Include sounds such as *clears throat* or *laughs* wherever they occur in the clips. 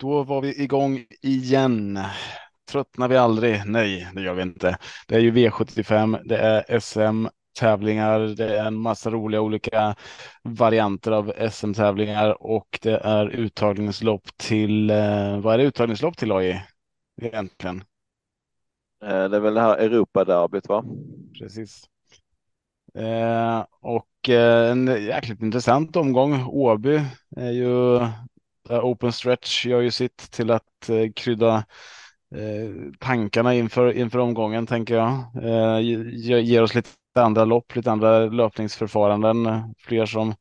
Då var vi igång igen. Tröttnar vi aldrig? Nej, det gör vi inte. Det är ju V75, det är SM-tävlingar, det är en massa roliga olika varianter av SM-tävlingar och det är uttagningslopp till, eh, vad är det uttagningslopp till AI egentligen? Eh, Det är väl det här Europaderbyt va? Precis. Eh, och eh, en jäkligt intressant omgång. Åby är ju Eh, open Stretch gör ju sitt till att eh, krydda eh, tankarna inför, inför omgången tänker jag. Eh, ge- ger oss lite andra lopp, lite andra löpningsförfaranden. Fler som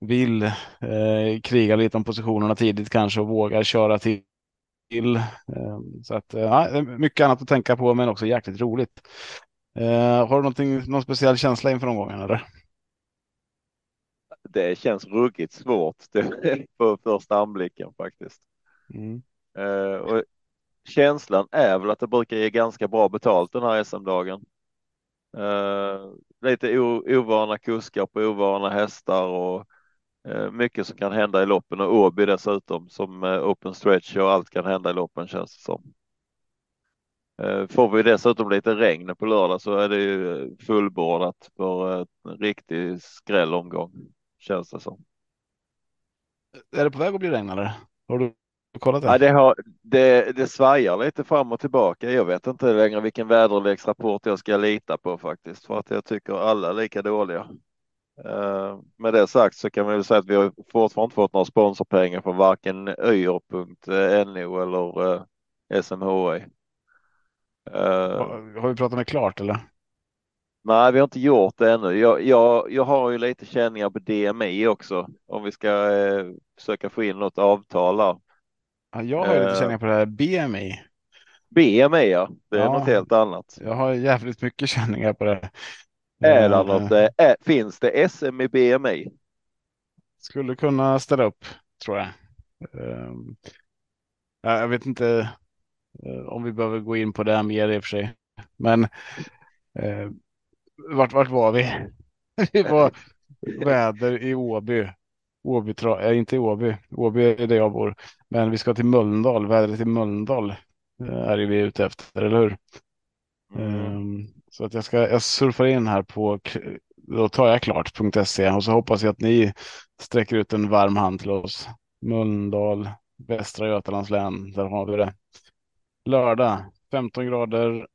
vill eh, kriga lite om positionerna tidigt kanske och vågar köra till. Eh, så att eh, mycket annat att tänka på men också jäkligt roligt. Eh, har du någon speciell känsla inför omgången eller? Det känns ruggigt svårt *laughs* det- på första anblicken faktiskt. Mm. Eh, Och känslan är väl att det brukar ge ganska bra betalt den här SM-dagen. Eh, Lite ovana kuskar på ovana hästar och eh, mycket som kan hända i loppen och Åby dessutom som open stretch och allt kan hända i loppen känns det som. Får vi dessutom lite regn på lördag så är det ju fullbordat för en riktig skrällomgång känns det som. Är det på väg att bli regn eller? Har du kollat det? Ja, det, har, det, det svajar lite fram och tillbaka. Jag vet inte längre vilken väderleksrapport jag ska lita på faktiskt för att jag tycker alla är lika dåliga. Eh, med det sagt så kan man väl säga att vi har fortfarande inte fått några sponsorpengar från varken yr.no eller eh, SMHI. Eh, har vi pratat med Klart eller? Nej, vi har inte gjort det ännu. Jag, jag, jag har ju lite känningar på DMI också om vi ska eh, försöka få in något avtal här. Ja, jag har ju lite Eh. känningar på det här BMI. BMI ja, det är Ja. något helt annat. Jag har jävligt mycket *laughs* känningar på det. Är det Eh, något, eh, är, finns det SM i BMI? Skulle kunna ställa upp tror jag. Eh, ja, jag vet inte om vi behöver gå in på det här mer i och för sig. Men vart, vart var vi? *laughs* vi var *laughs* väder i Åby. Åby äh, inte i Åby. Åby är där jag bor. Men vi ska till Mölndal. Vädret i Mölndal eh, är vi ute efter, eller hur? Mm. Ehm, Så att jag ska jag surfar in här på då tar jag klart.se och så hoppas jag att ni sträcker ut en varm hand till oss. Mölndal, Västra Götalands län, där har vi det. Lördag, 15 grader,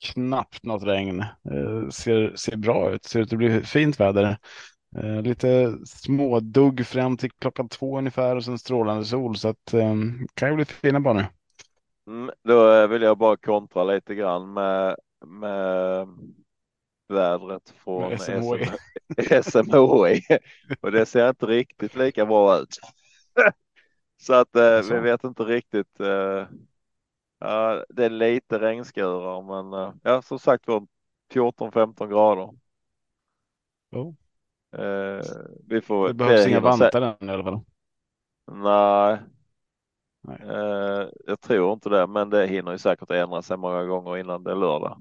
knappt något regn. Eh, ser, ser bra ut, ser ut att bli fint väder. Eh, lite smådugg fram till klockan två ungefär och sen strålande sol så att eh, kan ju bli fina banor. Mm, då vill jag bara kontra lite grann med, med vädret från SMHI. SM, SMHI och det ser inte riktigt lika bra ut. *laughs* Så att eh, vi vet inte riktigt. Eh, ja, det är lite regnskurar men eh, ja som sagt var 14-15 grader. Jo. Eh, vi får. Det behövs inga vantar än i alla fall. Nej. Nej. Eh, jag tror inte det, men det hinner ju säkert ändra sig många gånger innan det är lördag.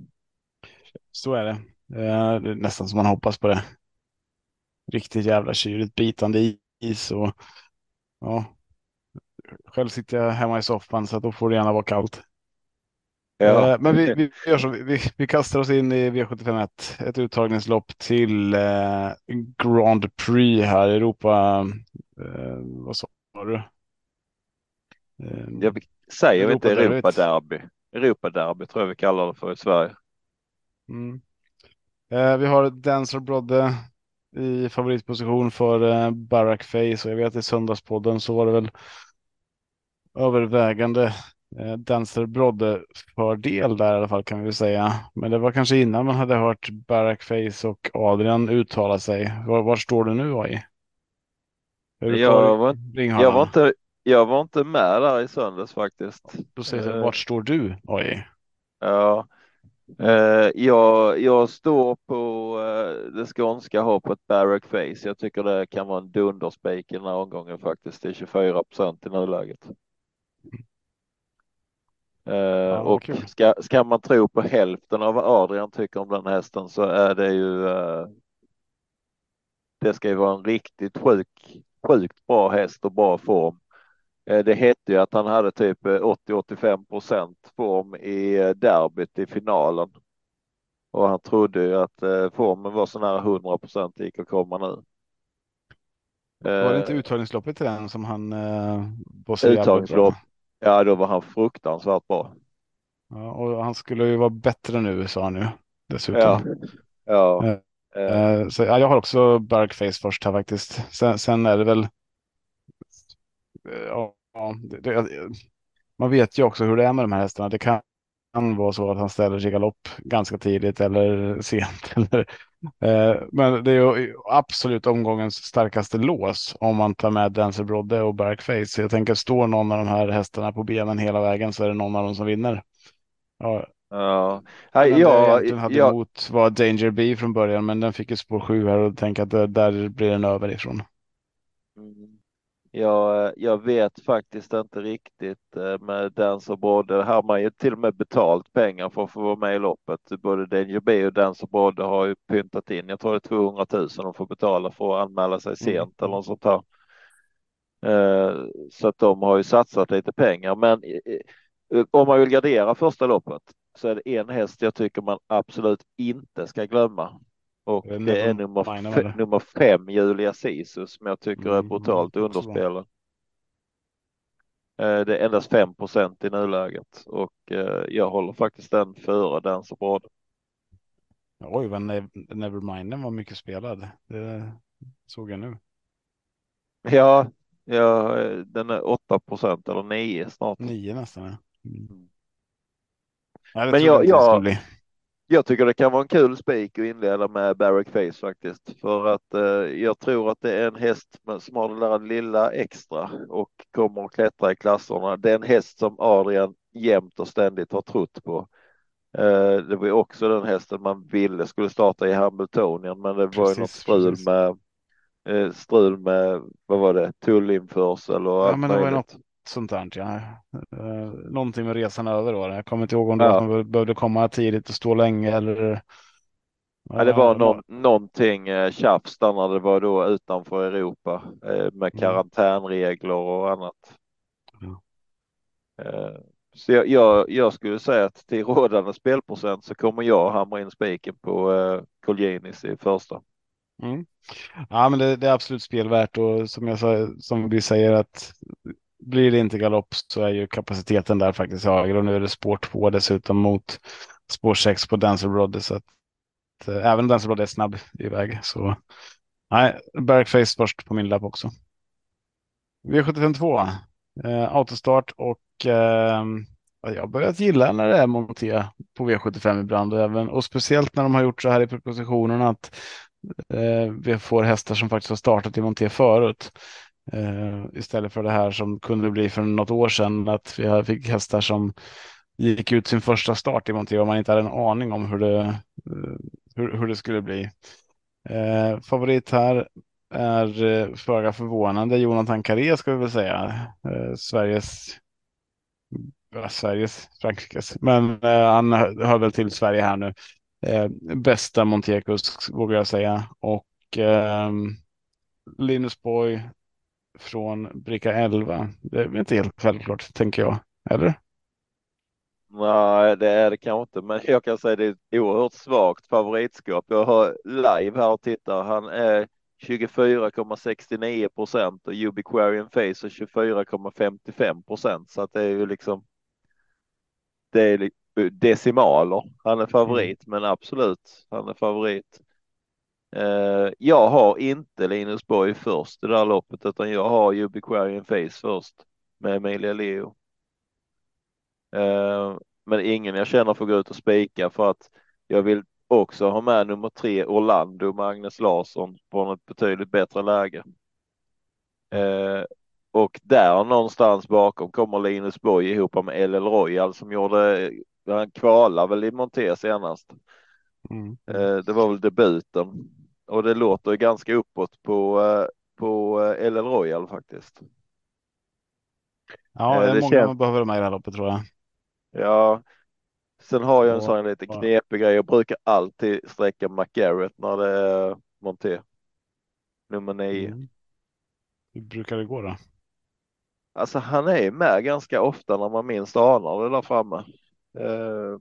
Så är det. Det är nästan som man hoppas på det. Riktigt jävla kyligt, bitande is och ja. Själv sitter jag hemma i soffan så att då får det gärna vara kallt. Ja, Eh, Men vi, vi, gör så, vi, vi- kastar oss in i V751, ett uttagningslopp till eh, Grand Prix här i Europa. Eh, vad sa du? Eh, jag säger vi inte Europaderbyt. Europaderby. Europaderby tror jag vi kallar det för i Sverige. Mm. Eh, vi har Dancer Brodde i favoritposition för eh, Barack Face och jag vet i söndagspodden så var det väl övervägande eh, Dancer Brodde fördel där i alla fall kan vi säga. Men det var kanske innan man hade hört Barack Face och Adrian uttala sig. Var, var står du nu AI? Jag var-? Jag var inte, jag var inte med där i söndags faktiskt. Då säger jag, eh, vart står du AI? Ja, eh, jag, jag står på eh, det skånska hoppet Barrack Face. Jag tycker det kan vara en dunderspik i den här omgången faktiskt. Det är 24 procent i nuläget. Eh, vad och kul. ska, ska man tro på hälften av vad Adrian tycker om den hästen så är det ju eh, det ska ju vara en riktigt sjuk, sjukt bra häst och bra form. Eh, det hette ju att han hade typ 80-85 procent form i derbyt i finalen. Och han trodde ju att formen var så nära 100 procent det gick att komma nu. Var det inte uttagningsloppet till den som han var så Uttagningslopp. Ja, då var han fruktansvärt bra. Ja, och han skulle ju vara bättre nu sa han ju dessutom. Ja. ja. Uh, så, ja, jag har också Bergface först här faktiskt. Sen, sen är det väl. Ja, det, det, man vet ju också hur det är med de här hästarna. Det kan, kan vara så att han ställer sig galopp ganska tidigt eller sent. *laughs* Eller, men det är ju absolut omgångens starkaste lås om man tar med Dancer Brodde och Bergface. Jag tänker står någon av de här hästarna på benen hela vägen så är det någon av dem som vinner. Ja. Ja, jag, jag hade jag, emot var Danger B från början, men den fick ju spår 7 här och tänker att där blir den över ifrån. Jag, jag vet faktiskt inte riktigt eh, med den som både, här har man ju till och med betalt pengar för att få vara med i loppet. Både B och den som både har ju pyntat in, jag tror det är 200 000 de får betala för att anmäla sig mm. sent eller något sånt här. Eh, så att de har ju satsat lite pengar, men om man vill gardera första loppet så är det en häst jag tycker man absolut inte ska glömma. Och det är, det är nummer, nummer fem, Julia Sisus, som jag tycker är mm, brutalt mm, underspelad. Eh, det är endast 5 procent i nuläget och eh, jag håller faktiskt den före den så bra. Oj, vad Neverminden var mycket spelad. Det såg jag nu. Ja, ja den är 8 procent eller 9 snart. 9 nästan. Ja. Mm. Ja, Men jag, jag, jag tycker det kan vara en kul spik att inleda med Barrack Face faktiskt. För att eh, jag tror att det är en häst som har det där lilla extra och kommer att klättra i klasserna. Det är en häst som Adrian jämt och ständigt har trott på. Eh, det var också den hästen man ville skulle starta i Hamiltonien, men det var precis, ju något strul precis. med eh, strul med, vad var det, tullinförsel och ja, allt men det möjligt. Var något sånt där. Ja. Uh, någonting med resan över då. Jag kommer inte ihåg om det ja. man behövde komma tidigt och stå länge eller. Ja, det var någon, någonting eh, tjafs där när det var då utanför Europa eh, med mm. karantänregler och annat. Ja. Eh, så jag, jag, jag, skulle säga att till rådande spelprocent så kommer jag hamra in spiken på eh, Colginis i första. Mm. Ja, men det, det, är absolut spelvärt och som jag sa, som vi säger att blir det inte galopp så är ju kapaciteten där faktiskt högre och nu är det spår 2 dessutom mot spår 6 på Dancer Brody. så att eh, även Dancer Brody är snabb iväg så nej, Bergface först på min lapp också. V752 eh, autostart och eh, jag har börjat gilla när det är monté på V75 ibland och även och speciellt när de har gjort så här i propositionen att eh, vi får hästar som faktiskt har startat i monté förut. Uh, istället för det här som kunde bli för något år sedan att vi fick hästar som gick ut sin första start i Monté och man inte hade en aning om hur det, uh, hur, hur, det skulle bli. Uh, favorit här är uh, föga förvånande Jonathan Carré ska vi väl säga. Sveriges Sveriges, Frankrikes, men han hör väl till Sverige här nu. bästa Montekus vågar jag säga och ehm, Linus Borg från bricka 11. Det är inte helt självklart, tänker jag. Eller? Nej, det är det kanske inte, men jag kan säga det är ett oerhört svagt favoritskap. Jag har live här och tittar. Han är 24,69 procent och Ubiquarian Face är 24,55 procent. Så att det är ju liksom. Det är decimaler. Han är favorit, mm. men absolut, han är favorit. Uh, jag har inte Linus Borg först i det här loppet utan jag har Ubiquarian Face först med Emilia Leo. Uh, men ingen jag känner får gå ut och spika för att jag vill också ha med nummer tre Orlando Magnus Larsson från ett betydligt bättre läge. Uh, och där någonstans bakom kommer Linus Borg ihop med LL Royal som gjorde, han kvalade väl i Monté senast. Mm. Det var väl debuten och det låter ganska uppåt på, eh, på LL eh, Royal faktiskt. Ja, det är det många känns... man behöver med i det här loppet tror jag. Ja, sen har jag en sån lite knepig grej. Jag brukar alltid sträcka McGarrett när det är Monté. Nummer nio. Mm. Hur brukar det gå då? alltså han är med ganska ofta när man minst anar det där framme. Eh,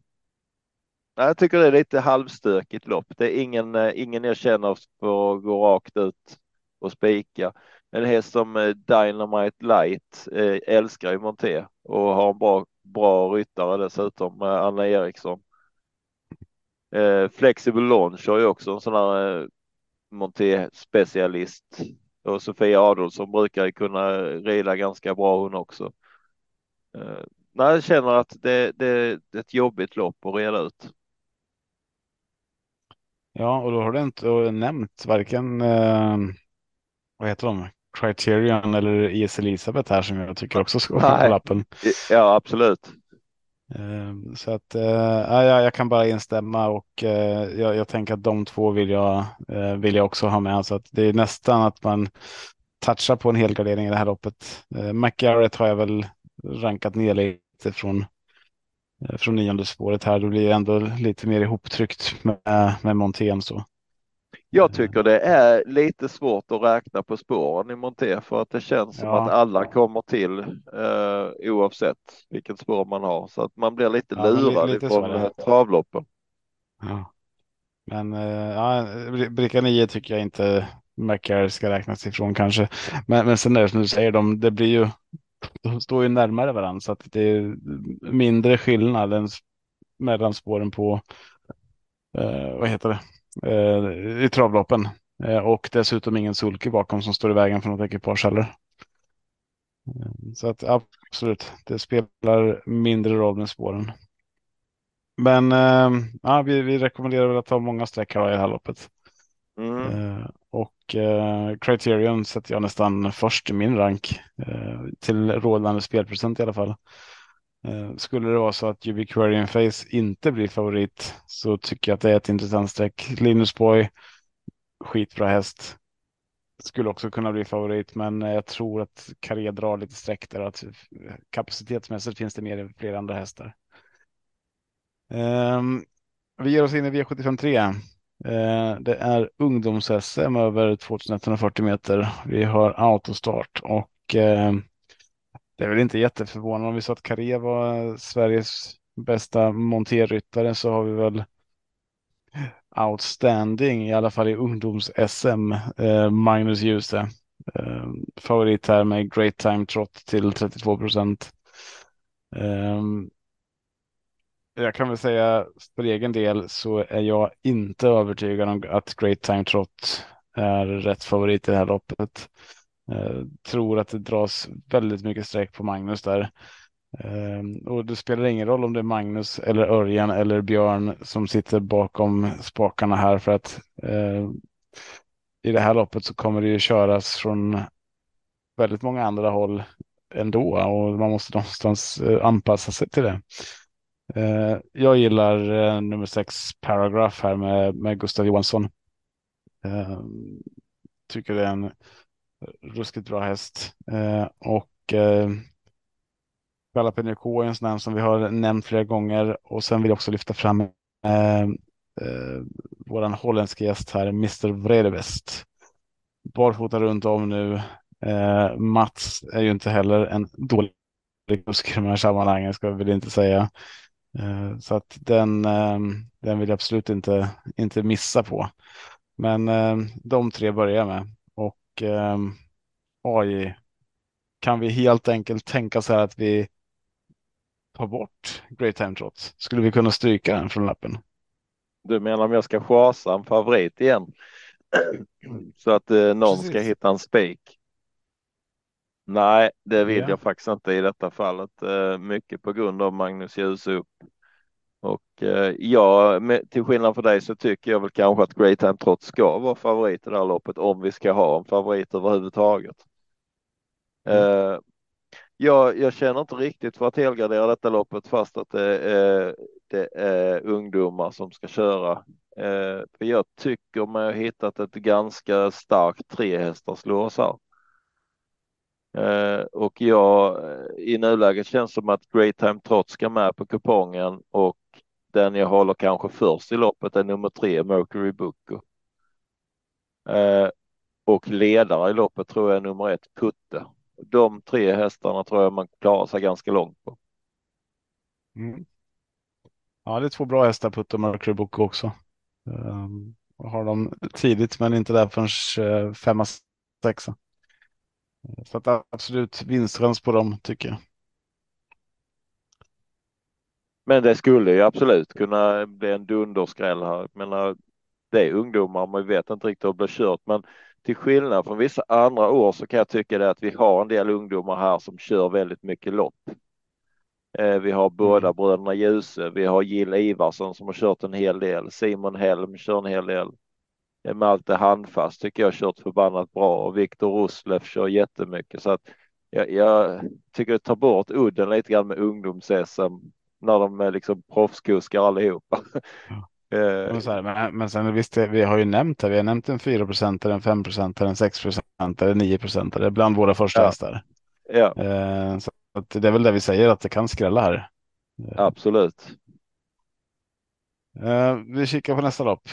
jag tycker det är lite halvstökigt lopp. Det är ingen, eh, ingen jag känner för att gå rakt ut och spika. En häst som eh, Dynamite Light eh, älskar ju Monté och har en bra, bra ryttare dessutom, Anna Eriksson. Flexible Launch har ju också en sån här monté-specialist och Sofia Adolfsson brukar ju kunna rida ganska bra hon också. Nej, jag känner att det, det, det är ett jobbigt lopp att reda ut. Ja, och då har du inte nämnt varken, eh, vad heter de, Criterion eller IS Elisabeth här som jag tycker också ska vara på lappen. Ja, absolut. Ehm, så att uh, ja, jag kan bara instämma och uh, jag, jag, tänker att de två vill jag, uh, vill jag också ha med. Så att det är nästan att man touchar på en helgardering i det här loppet. Uh, McGarrett har jag väl rankat ner lite från, från nionde spåret här. Då blir det ändå lite mer ihoptryckt med, med Montén. Så. Jag tycker det är lite svårt att räkna på spåren i Monté för att det känns ja. som att alla kommer till eh, oavsett vilket spår man har så att man blir lite ja, lurad lite ifrån eh, travloppen. Ja. Men eh, ja, bricka 9 tycker jag inte McCare ska räknas ifrån kanske. Men, men sen är det som du säger, de, det blir ju, de står ju närmare varandra så att det är mindre skillnad än mellan spåren på, eh, vad heter det, eh, i travloppen. Eh, och dessutom ingen sulky bakom som står i vägen för något ekipage heller. Eh, så att absolut, det spelar mindre roll med spåren. Men eh, ja, vi, vi rekommenderar väl att ta många streck här i det här loppet. Mm. Och eh, Criterion sätter jag nästan först i min rank eh, till rådande spelprocent i alla fall. Eh, skulle det vara så att Ubiquarian Face inte blir favorit så tycker jag att det är ett intressant streck. Linus Boy, skitbra häst. Skulle också kunna bli favorit, men eh, jag tror att Carré drar lite streck där. Att eh, kapacitetsmässigt finns det mer än flera andra hästar. Ehm, vi ger oss in i V753. Eh, det är ungdoms-SM över 2140 meter. Vi har autostart och eh, det är väl inte jätteförvånande om vi sa att Carré var Sveriges bästa monterryttare så har vi väl outstanding i alla fall i ungdoms-SM eh, Magnus Djuse. Favorit här med Great Time Trot till 32 procent jag kan väl säga för egen del så är jag inte övertygad om att Great Time Trot är rätt favorit i det här loppet. Eh, tror att det dras väldigt mycket streck på Magnus där. Eh, och det spelar ingen roll om det är Magnus eller Örjan eller Björn som sitter bakom spakarna här för att eh, i det här loppet så kommer det ju köras från väldigt många andra håll ändå och man måste någonstans eh, anpassa sig till det. Eh, jag gillar eh, nummer sex Paragraph här med, med Gustav Johansson. Eh, tycker det är en ruskigt bra häst. Eh, och eh, K är en sån här som vi har nämnt flera gånger. Och sen vill jag också lyfta fram eh, eh, våran holländska gäst här, Mr. Vredevest. Barfota runt om nu. Eh, Mats är ju inte heller en dålig kusk i de här sammanhangen, ska vi väl inte säga. Eh, så att den, eh, den vill jag absolut inte, inte missa på. Men eh, de tre börjar med eh, AI kan vi helt enkelt tänka så här att vi tar bort Great Time Trots? Skulle vi kunna stryka den från lappen? Du menar om jag ska chasa en favorit igen? *clears throat* så att eh, någon Precis. ska hitta en spik? Nej, det vill ja. jag faktiskt inte i detta fallet. Eh, mycket på grund av Magnus Djuse och eh, ja, till skillnad från dig så tycker jag väl kanske att Great Time Trot ska vara favorit i det här loppet om vi ska ha en favorit överhuvudtaget. Mm. Eh, jag, jag känner inte riktigt för att helgardera detta loppet fast att det är, det är ungdomar som ska köra. Jag tycker mig ha hittat ett ganska starkt trehästars lås här. Eh, och jag eh, i nuläget känns som att Great Time Trot ska med på kupongen och den jag håller kanske först i loppet är nummer tre, Mercury Booker. Eh, och ledare i loppet tror jag är nummer ett, Kutte. De tre hästarna tror jag man klarar sig ganska långt på. Mm. Ja, det är två bra hästar, Putte och Mercury Booker också. Um, har dem tidigt, men inte där förrän uh, femma, sexa. Så att absolut vinstchans på dem tycker jag. Men det skulle ju absolut kunna bli en dunderskräll här. Jag menar, det är ungdomar, man vet inte riktigt hur det blir kört, men till skillnad från vissa andra år så kan jag tycka det att vi har en del ungdomar här som kör väldigt mycket lopp. Eh, vi har båda mm. bröderna Ljuse, vi har Jill Ivarsson som har kört en hel del, Simon Helm kör en hel del. Malte Handfast tycker jag har kört förbannat bra och Viktor Roslev kör jättemycket så att jag, jag tycker det tar bort udden lite grann med ungdoms-SM när de är liksom proffskuskar allihopa. Ja. *laughs* Eh, men, men, men sen visst, vi har ju nämnt det. Vi har nämnt en 4% en 5% en 6% en 9% bland våra första ja. hästar. Ja. Eh, så det är väl det vi säger att det kan skrälla här. Eh. Absolut. Vi kikar på nästa lopp.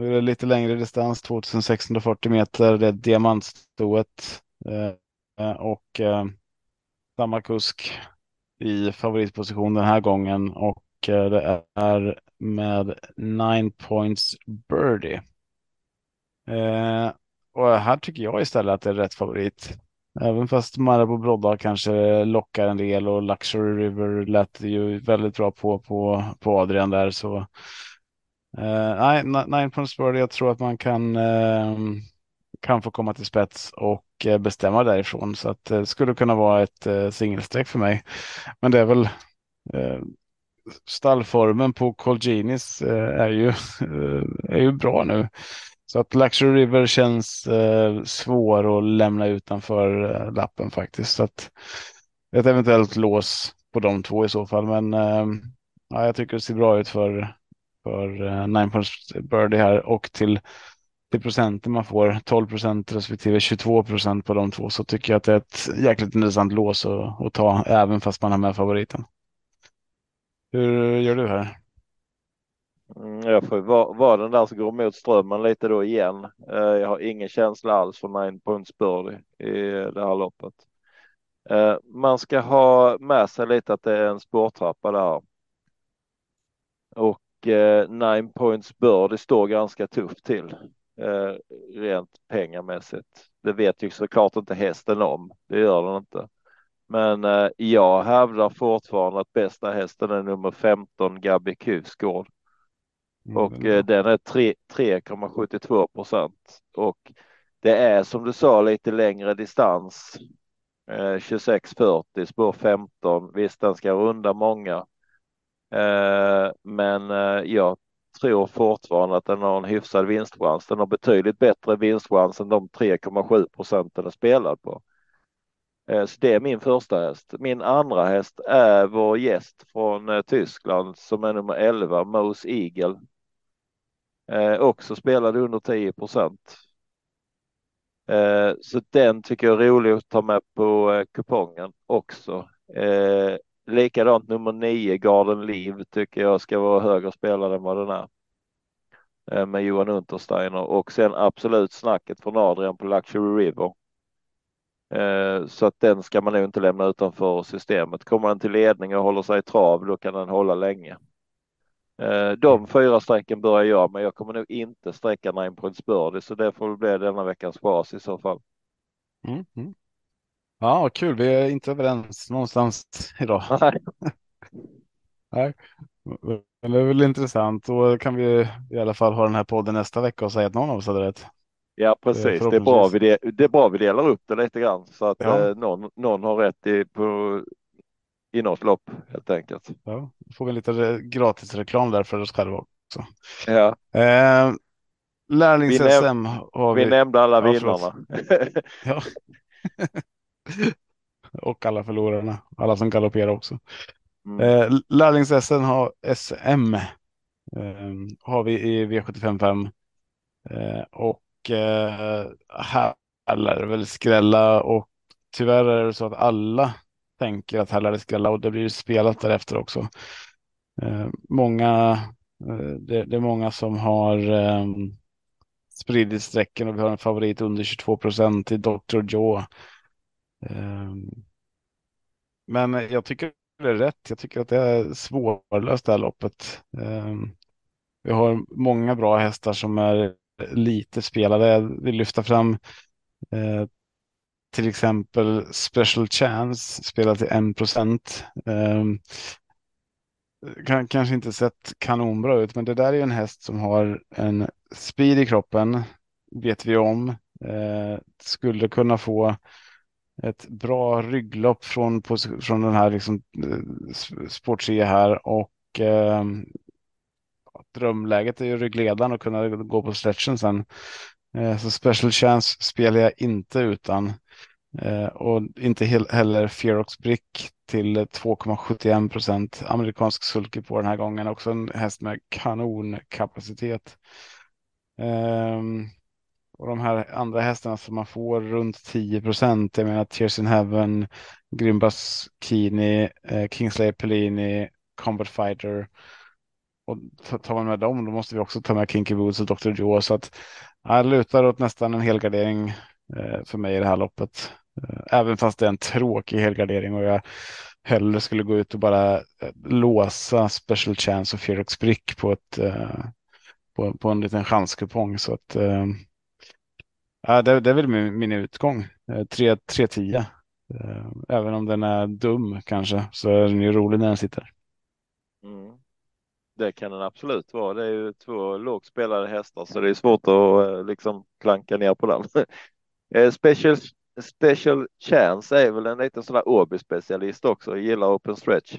Nu är det lite längre distans, 2640 meter. Det är diamantstoet eh, eh, och eh, samma kusk i favoritposition den här gången och det är med 9 points birdie. Eh, och här tycker jag istället att det är rätt favorit. Även fast Marabou Brodda kanske lockar en del och Luxury River lät ju väldigt bra på, på, på Adrian där så. Eh, nej, nine points Bird, Jag tror att man kan uh, kan få komma till spets och uh, bestämma därifrån. Så att det skulle kunna vara ett eh, uh, singelstreck för mig. Men det är väl stallformen på Colginis är ju, är ju bra nu. Så att Luxury River känns svår att lämna utanför lappen faktiskt. Så att ett eventuellt lås på de två i så fall. Men ehm, ja, jag tycker det ser bra ut för, för eh, Nine points Birdie här och till till procenten man får, 12 procent respektive 22 procent på de två, så tycker jag att det är ett jäkligt intressant lås att, att ta, även fast man har med favoriten. Hur gör du här? Mm, jag får vara, vara den där som går mot strömmen lite då igen. Eh, jag har ingen känsla alls för nine points birdie i det här loppet. Eh, man ska ha med sig lite att det är en spårtrappa där. Och nine points birdie står ganska tufft till eh, rent pengamässigt. Det vet ju såklart inte hästen om, det gör den inte. Men eh, jag hävdar fortfarande att bästa hästen är nummer 15 Gabi Kusgård. Mm, och eh, den är 3,72 procent. Och det är som du sa lite längre distans. Eh, 26,40 spår 15. Visst, den ska runda många. Eh, men eh, jag tror fortfarande att den har en hyfsad vinstchans. Den har betydligt bättre vinstchans än de 3,7 procenten den spelad på. Eh, så det är min första häst. Min andra häst är vår gäst från eh, Tyskland som är nummer 11, Mose Eagle. Eh, också spelade under 10 procent. Eh, så den tycker jag är rolig att ta med på eh, kupongen också. Likadant nummer nio, Garden Liv, tycker jag ska vara högre spelare än vad den är. Eh, med Johan Untersteiner och sen absolut snacket från Adrian på Luxury River. Eh, så att den ska man nog inte lämna utanför systemet. Kommer den till ledning och håller sig i trav, då kan den hålla länge. Eh, de fyra strecken börjar jag, men jag kommer nog inte sträcka Nine Points Birdie, så det får väl bli denna veckans bas i så fall. Mm, mm. Ja, kul. Vi är inte överens någonstans idag. *laughs* Nej. Nej. Men det är väl intressant. Då kan vi i alla fall ha den här podden nästa vecka och säga att någon av oss hade rätt. Ja, precis. Det är bra vi, det, det är bra vi delar upp det lite grann så att ja. eh, någon, någon har rätt i, på, i något lopp helt enkelt. Ja, då får vi lite gratis reklam där för oss själva också. Ja. Eh, Lärlings-SM har vi. Vi nämnde alla *laughs* ja, vinnarna. ja. Och alla förlorarna, alla som galopperar också. Mm. Eh, Lärlings-SM har, SM, eh, har vi i V755 eh, och eh, här lär det väl skrälla och tyvärr är det så att alla tänker att här lär det skrälla och det blir spelat därefter också. Eh, många, eh, det, det, är många som har eh, spridit strecken och vi har en favorit under 22 procent i Dr. Joe Ehm, men jag tycker det är rätt. Jag tycker att det är svårlöst det här loppet. Ehm, vi har många bra hästar som är lite spelade. Jag vill lyfta fram eh, till exempel Special Chance spelar till 1 procent. Ehm, kanske inte sett kanonbra ut, men det där är en häst som har en speed i kroppen, vet vi om. Eh, skulle kunna få ett bra rygglopp från, från den här liksom, eh, här och eh, drömläget är ju ryggledaren och kunna gå på stretchen sen. Eh, så special chance spelar jag inte utan. Eh, och inte heller Ferox Brick till 2,71 procent. Amerikansk sulky på den här gången. Också en häst med kanonkapacitet. Um, ehm, och de här andra hästarna som man får runt 10 procent. Jag menar Tears in Heaven, Grimbas Kini, eh, Kingsley Pellini, Combat Fighter. Och tar man med dem då måste vi också ta med Kinky Boots och Dr. Joe. Så att jag lutar åt nästan en helgardering eh, för mig i det här loppet. Eh, även fast det är en tråkig helgardering och jag hellre skulle gå ut och bara eh, låsa Special Chance och Ferox Brick på, ett, eh, på, på en liten chanskupong. Så att, eh, ja, det, det är väl min, min utgång. 3-10. Även om den är dum kanske så är den ju rolig när den sitter. Mm. Det kan den absolut vara. Det är ju två lågt spelade hästar så det är svårt att liksom klanka ner på den. *laughs* Special Special Chance är väl en liten sån där Åby-specialist också, gillar open stretch.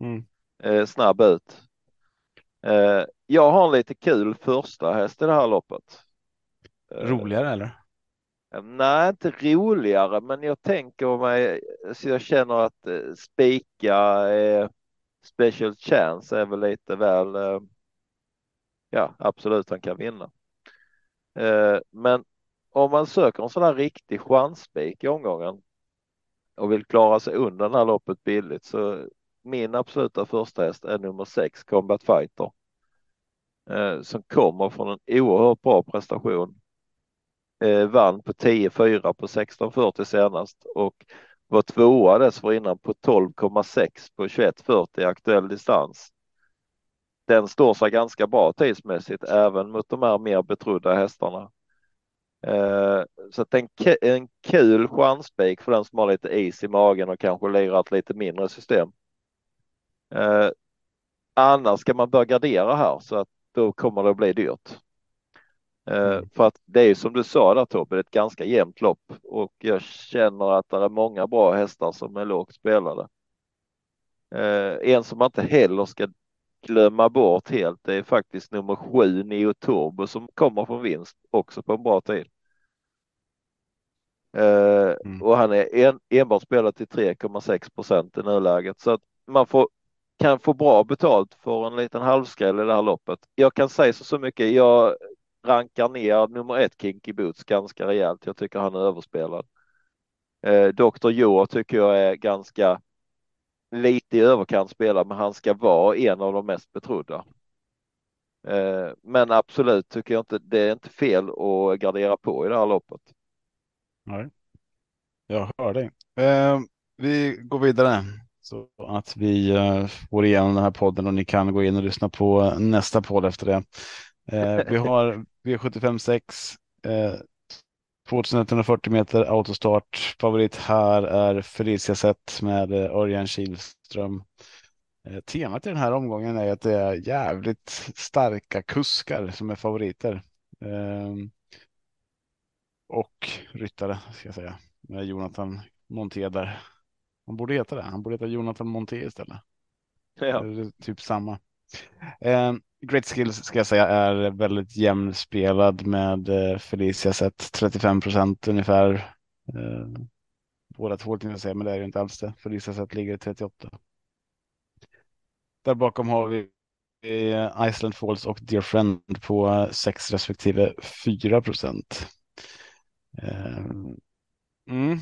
Mm. Eh, snabb ut. Eh, jag har en lite kul första häst i det här loppet. Eh, roligare eller? Eh, nej, inte roligare, men jag tänker mig, så jag känner att eh, spika eh, Special Chance är väl lite väl, eh, ja absolut han kan vinna. men om man söker en sån här riktig chansspik i omgången och vill klara sig under det här loppet billigt så min absoluta första häst är nummer sex Combat Fighter. Som kommer från en oerhört bra prestation. Eh, vann på 10-4 på 16.40 senast och var tvåa dessförinnan på 12,6 på 21.40 aktuell distans. Den står sig ganska bra tidsmässigt även mot de här mer betrodda hästarna. Eh, så att en, en kul chansspik för den som har lite is i magen och kanske lirat lite mindre system. Eh, annars ska man börja gardera här så att då kommer det att bli dyrt. Eh, mm. För att det är som du sa där Tobbe, ett ganska jämnt lopp och jag känner att det är många bra hästar som är lågt spelade. En som man inte heller ska glömma bort helt, det är faktiskt nummer sju Neo Turbo som kommer från vinst också på en bra tid. Eh, mm. Och han är en, enbart spelad till 3,6 procent i nuläget så att man får, kan få bra betalt för en liten halvskräll i det här loppet. Jag kan säga så, så mycket. Jag rankar ner nummer ett Kinky Boots ganska rejält. Jag tycker han är överspelad. Eh, Dr. Joe tycker jag är ganska lite i överkant spelad, men han ska vara en av de mest betrodda. Eh, men absolut tycker jag inte det är inte fel att gardera på i det här loppet. Nej, jag hör dig. Eh, vi går vidare så att vi eh, får igenom den här podden och ni kan gå in och lyssna på nästa podd efter det. Eh, vi har *laughs* V75 6, eh, 2140 meter autostart. Favorit här är Felicia Sett med eh, Örjan Kihlström. Eh, temat i den här omgången är att det är jävligt starka kuskar som är favoriter. Eh, och ryttare ska jag säga. Med Jonathan Monté där. Han borde heta det. Han borde heta Jonathan Monté istället. Ja. Typ samma. Great Skills ska jag säga är väldigt jämnspelad med eh, Felicia sett 35 procent ungefär. Eh, båda två tänkte jag säga, men det är ju inte alls det. Felicia sett ligger 38. Där bakom har vi eh, Iceland Falls och Dear Friend på 6 respektive 4 procent. Mm,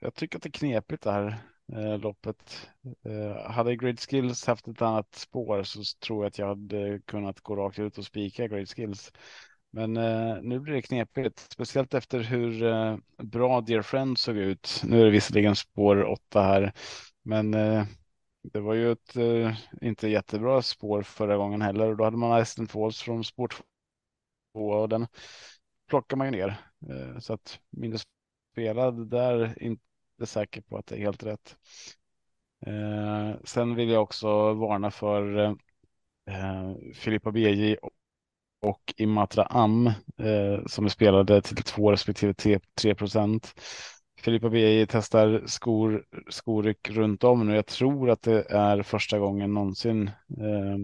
jag tycker att det är knepigt det här eh, loppet. Eh, hade Grid Skills haft ett annat spår så tror jag att jag hade kunnat gå rakt ut och spika Grid Skills. Men eh, nu blir det knepigt, speciellt efter hur eh, bra Dear Friend såg ut. Nu är det visserligen spår åtta här, men eh, det var ju ett eh, inte jättebra spår förra gången heller och då hade man Aston Falls från spår två och den plockar man ju ner. Eh, så att mindre spelad där, inte säker på att det är helt rätt. Eh, sen vill jag också varna för eh, Filippa BJ och Imatra Am eh, som är spelade till 2 respektive 3 procent. Filippa BJ testar skor, skoryck runt om nu. Jag tror att det är första gången någonsin. Eh,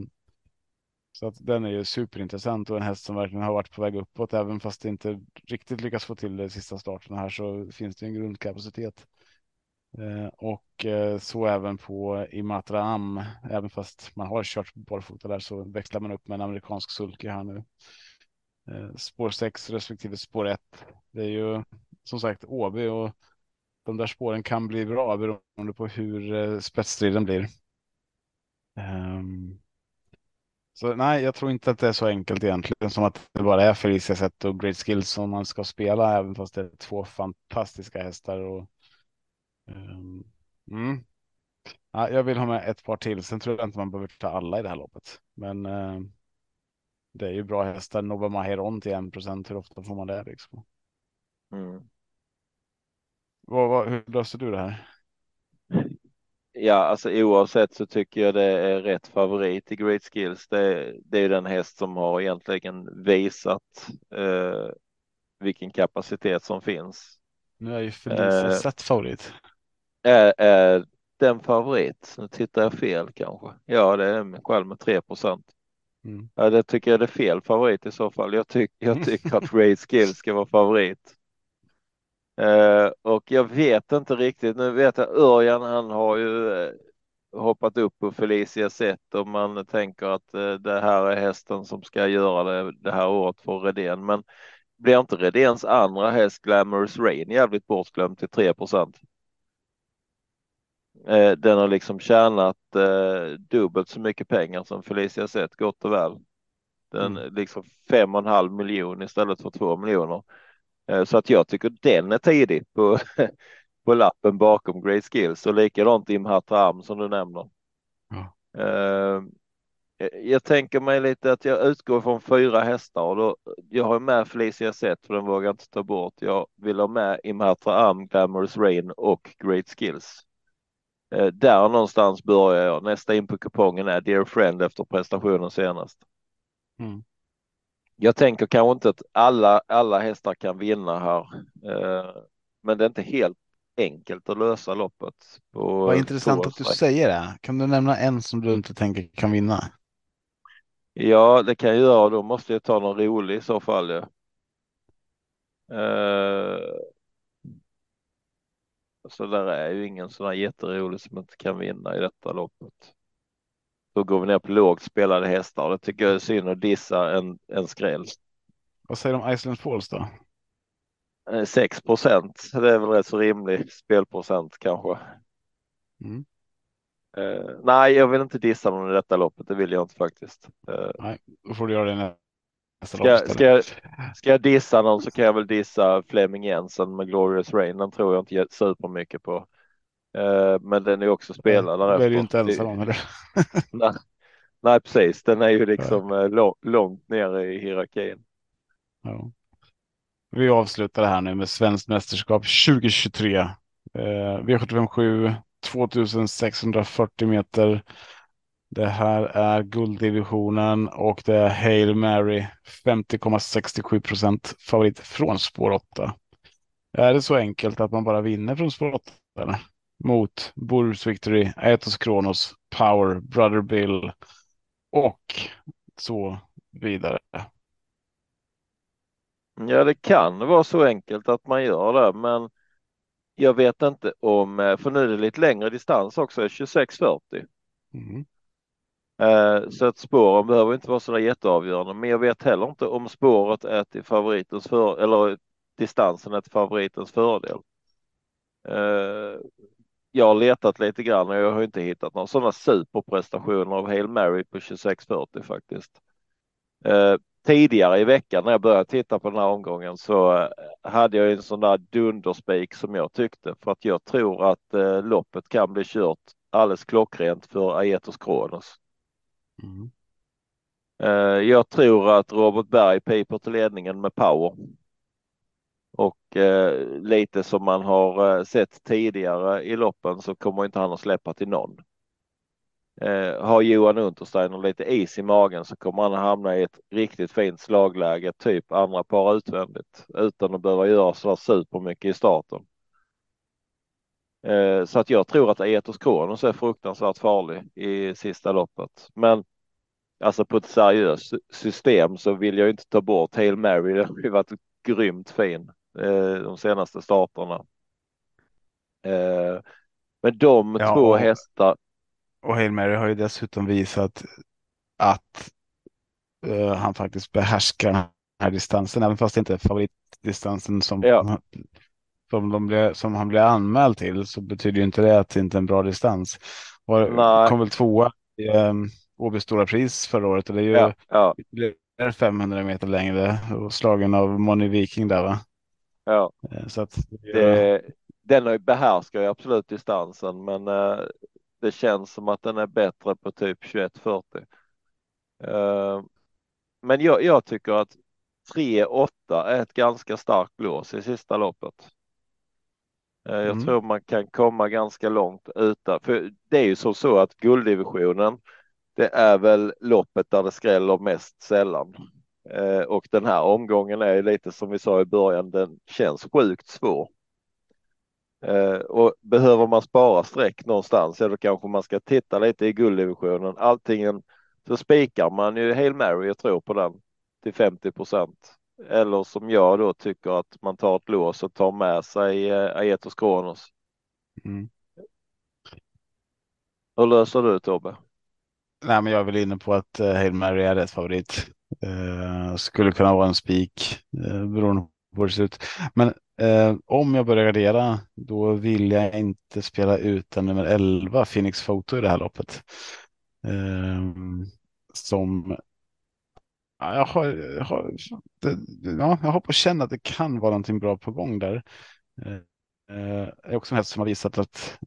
så att den är ju superintressant och en häst som verkligen har varit på väg uppåt. Även fast det inte riktigt lyckas få till det sista starten här så finns det en grundkapacitet. Eh, och eh, så även på Imatra Am. Även fast man har kört barfota där så växlar man upp med en amerikansk sulky här nu. Eh, spår 6 respektive spår 1. Det är ju som sagt OB och de där spåren kan bli bra beroende på hur spetsstriden blir. Ehm, så nej, jag tror inte att det är så enkelt egentligen som att det bara är Felicia Zet och Great Skills som man ska spela, även fast det är två fantastiska hästar. Och, mm. ja, jag vill ha med ett par till. Sen tror jag inte man behöver ta alla i det här loppet. Men uh, det är ju bra hästar. Nova Maheron till 1 procent. Hur ofta får man det? Liksom? Mm. Vad, vad, hur löste du det här? Ja, alltså oavsett så tycker jag det är rätt favorit i Great Skills. Det, det är den häst som har egentligen visat eh, vilken kapacitet som finns. Nu är ju Felicia eh, sett favorit. Är, är den favorit? Nu tittar jag fel kanske. Ja, det är själv med 3 procent. Mm. Ja, det tycker jag är fel favorit i så fall. Jag, tyck, jag tycker att Great Skills ska vara favorit. Uh, och jag vet inte riktigt, nu vet jag Örjan han har ju uh, hoppat upp på Felicia sätt och man tänker att uh, det här är hästen som ska göra det det här året för Redén. Men blir inte Redéns andra häst Glamorous Rain jävligt bortglömd till 3 procent? Den har liksom tjänat dubbelt så mycket pengar som Felicia sett gott och väl. Den mm. liksom fem och en halv miljon istället för två miljoner. Eh, så att jag tycker den är tidig på, *laughs* på lappen bakom Great Skills och likadant Imhat Ram som du nämner. Uh, jag tänker mig lite att jag utgår från fyra hästar och då, jag har med Felicia Sett för den vågar jag inte ta bort. Jag vill ha med Imhatra Am, Glamorous Rain och Great Skills. Uh, där någonstans börjar jag. Nästa in på kupongen är Dear Friend efter prestationen senast. Mm jag tänker kanske inte att alla, alla hästar kan vinna här, eh, men det är inte helt enkelt att lösa loppet. Vad intressant att du säger det. Kan du nämna en som du inte tänker kan vinna? Ja, det kan jag göra. Då måste jag ta någon rolig i så fall. Ja. Eh, så där är ju ingen sån här jätterolig som inte kan vinna i detta loppet. Då går vi ner på lågt spelade hästar. Det tycker jag är synd att dissa en, en skräll. Vad säger om Iceland Falls då? 6 eh, procent. Det är väl rätt så rimlig spelprocent kanske. Mm. Uh, nej, jag vill inte dissa någon i detta loppet. Det vill jag inte faktiskt. Uh, nej, då får du göra det ska, lopp. Ska jag, ska jag dissa någon så kan jag väl dissa Fleming Jensen med Glorious Rain. Den tror jag inte supermycket på. Eh, men den är också spelad därefter. Det är ju inte ensam om *laughs* nej, nej, precis. Den är ju liksom ja. Eh, långt ner i hierarkin. Ja. Vi avslutar det här nu med svenskt mästerskap 2023. Eh, V757 2640 meter. Det här är gulddivisionen och det är Hail Mary 50,67 procent favorit från spår 8. Är det så enkelt att man bara vinner från spår 8? Eller? mot Burrs Victory, Aetos Kronos, Power, Brother Bill och så vidare. Ja, det kan vara så enkelt att man gör det, men jag vet inte om, eh, för nu är det lite längre distans också, 2640. Mm. Eh, så att spåren behöver inte vara så där jätteavgörande, men jag vet heller inte om spåret är till favoritens för, eller distansen är till favoritens fördel. Eh, jag har letat lite grann och jag har inte hittat några sådana superprestationer av Hail Mary på 2640 faktiskt. Eh, tidigare i veckan när jag började titta på den här omgången så hade jag en sån där dunderspik som jag tyckte för att jag tror att loppet kan bli kört alldeles klockrent för Aetos Kronos. Mm. Eh, jag tror att Robert Berg piper till ledningen med power. Och eh, lite som man har eh, sett tidigare i loppen så kommer inte han att släppa till någon. Eh, har Johan Untersteiner lite is i magen så kommer han att hamna i ett riktigt fint slagläge, typ andra par utvändigt, utan att behöva göra så supermycket i starten. Eh, så att jag tror att Aetos Kronos är fruktansvärt farlig i sista loppet. Men alltså på ett seriöst system så vill jag inte ta bort Hail Mary. Det har ju varit grymt fin eh, de senaste starterna. Eh, men de ja, två och, hästar. Och Hail Mary har ju dessutom visat att uh, han faktiskt behärskar den här distansen, även fast det inte är favoritdistansen som, ja. Som, blev, som han blev anmäld till så betyder ju inte det att det inte är en bra distans. Och kom väl tvåa i um, Åby Stora Pris förra året och det är ju ja, ja. 500 meter längre och slagen av Moni Viking där va? Ja, eh, så att, det, den behärskar ju absolut distansen, men uh, det känns som att den är bättre på typ 2140. Uh, men jag, jag tycker att 3-8 är ett ganska starkt lås i sista loppet. Uh, jag mm. tror man kan komma ganska långt utan, för det är ju så, så att gulddivisionen, det är väl loppet där det skräller mest sällan. Eh, och den här omgången är lite som vi sa i början, den känns sjukt svår. Eh, och behöver man spara streck någonstans, ja då kanske man ska titta lite i gulddivisionen. Alltingen så spikar man ju Hail Mary och tror på den till 50 procent. Eller som jag då tycker att man tar ett lås och tar med sig eh, Aetos Kronos. Mm. Hur löser du Tobbe? Nej, men jag är väl inne på att uh, Hail Mary är rätt favorit. Uh, skulle kunna vara en spik uh, beroende på hur det ser ut. Men uh, om jag börjar gardera då vill jag inte spela ut den nummer 11 Phoenix Photo i det här loppet. Uh, som jag, har, jag, har, det, ja, jag hoppas känna att det kan vara någonting bra på gång där. Det är också en häst som har visat att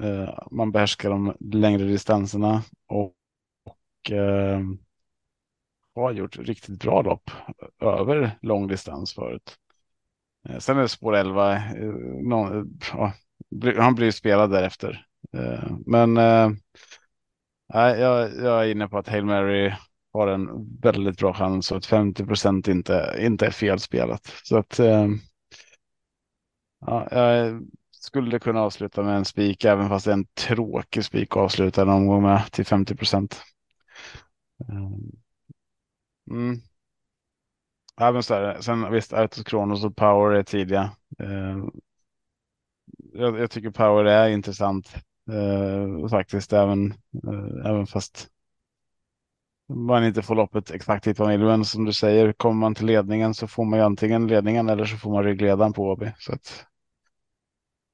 eh, man behärskar de längre distanserna och eh, har gjort riktigt bra lopp över lång distans förut. Eh, sen är det spår 11. Eh, någon, ja, han blir spelad därefter. Eh, men eh, jag, jag är inne på att Hail Mary har en väldigt bra chans och att 50 procent inte, inte är felspelat. Så att eh, ja, jag skulle kunna avsluta med en spik även fast det är en tråkig spik att avsluta en omgång med till 50 procent. Eh, mm. Även så här, sen visst, Artus Kronos och Power är tidiga. Eh, jag, jag, tycker Power är intressant eh, faktiskt, även, eh, även fast man inte får loppet exakt hit man vill. Men som du säger, kommer man till ledningen så får man ju antingen ledningen eller så får man ryggledaren på AB. Så att,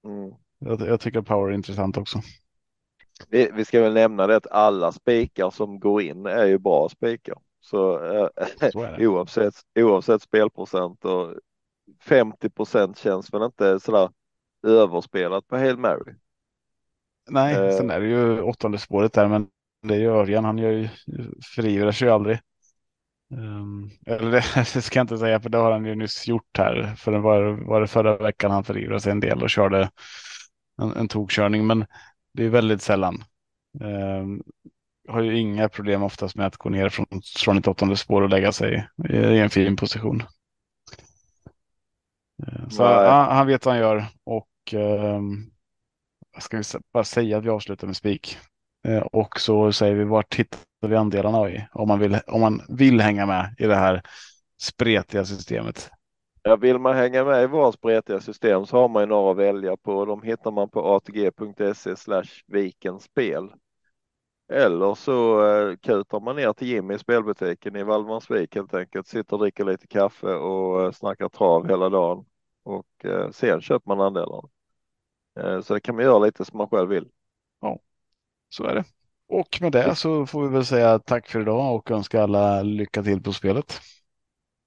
mm. jag, jag tycker Power är intressant också. Vi, vi, ska väl nämna det att alla spikar som går in är ju bra spikar. Så, eh, så *laughs* oavsett, oavsett spelprocent och 50 procent känns väl inte sådär överspelat på Hail Mary. Nej, eh. sen är det ju åttonde spåret där, men det är Örjan, han gör ju, förivrar sig ju aldrig. Um, eller *laughs* det, ska jag inte säga, för det har han ju nyss gjort här. För det var, var det förra veckan han förivrade sig en del och körde en, en tokkörning. Men det är väldigt sällan. Eh, har ju inga problem oftast med att gå ner från, från ett åttonde spår och lägga sig i, i en fin position. Eh, så ja, han vet vad han gör och eh, ska vi bara säga att vi avslutar med spik. Eh, och så säger vi vart hittar vi andelarna i om man vill, om man vill hänga med i det här spretiga systemet. Ja, vill man hänga med i våra spretiga system så har man ju några att välja på. De hittar man på atg.se slash vikenspel. Eller så eh, kutar man ner till Jimmy i spelbutiken i Valdemarsvik helt enkelt. Sitter och dricker lite kaffe och eh, snackar trav hela dagen. Och eh, sen köper man andelarna. Eh, så det kan man göra lite som man själv vill. Ja, så är det. Och med det så får vi väl säga tack för idag och önska alla lycka till på spelet.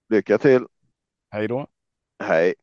Lycka till! Hej då! Hej!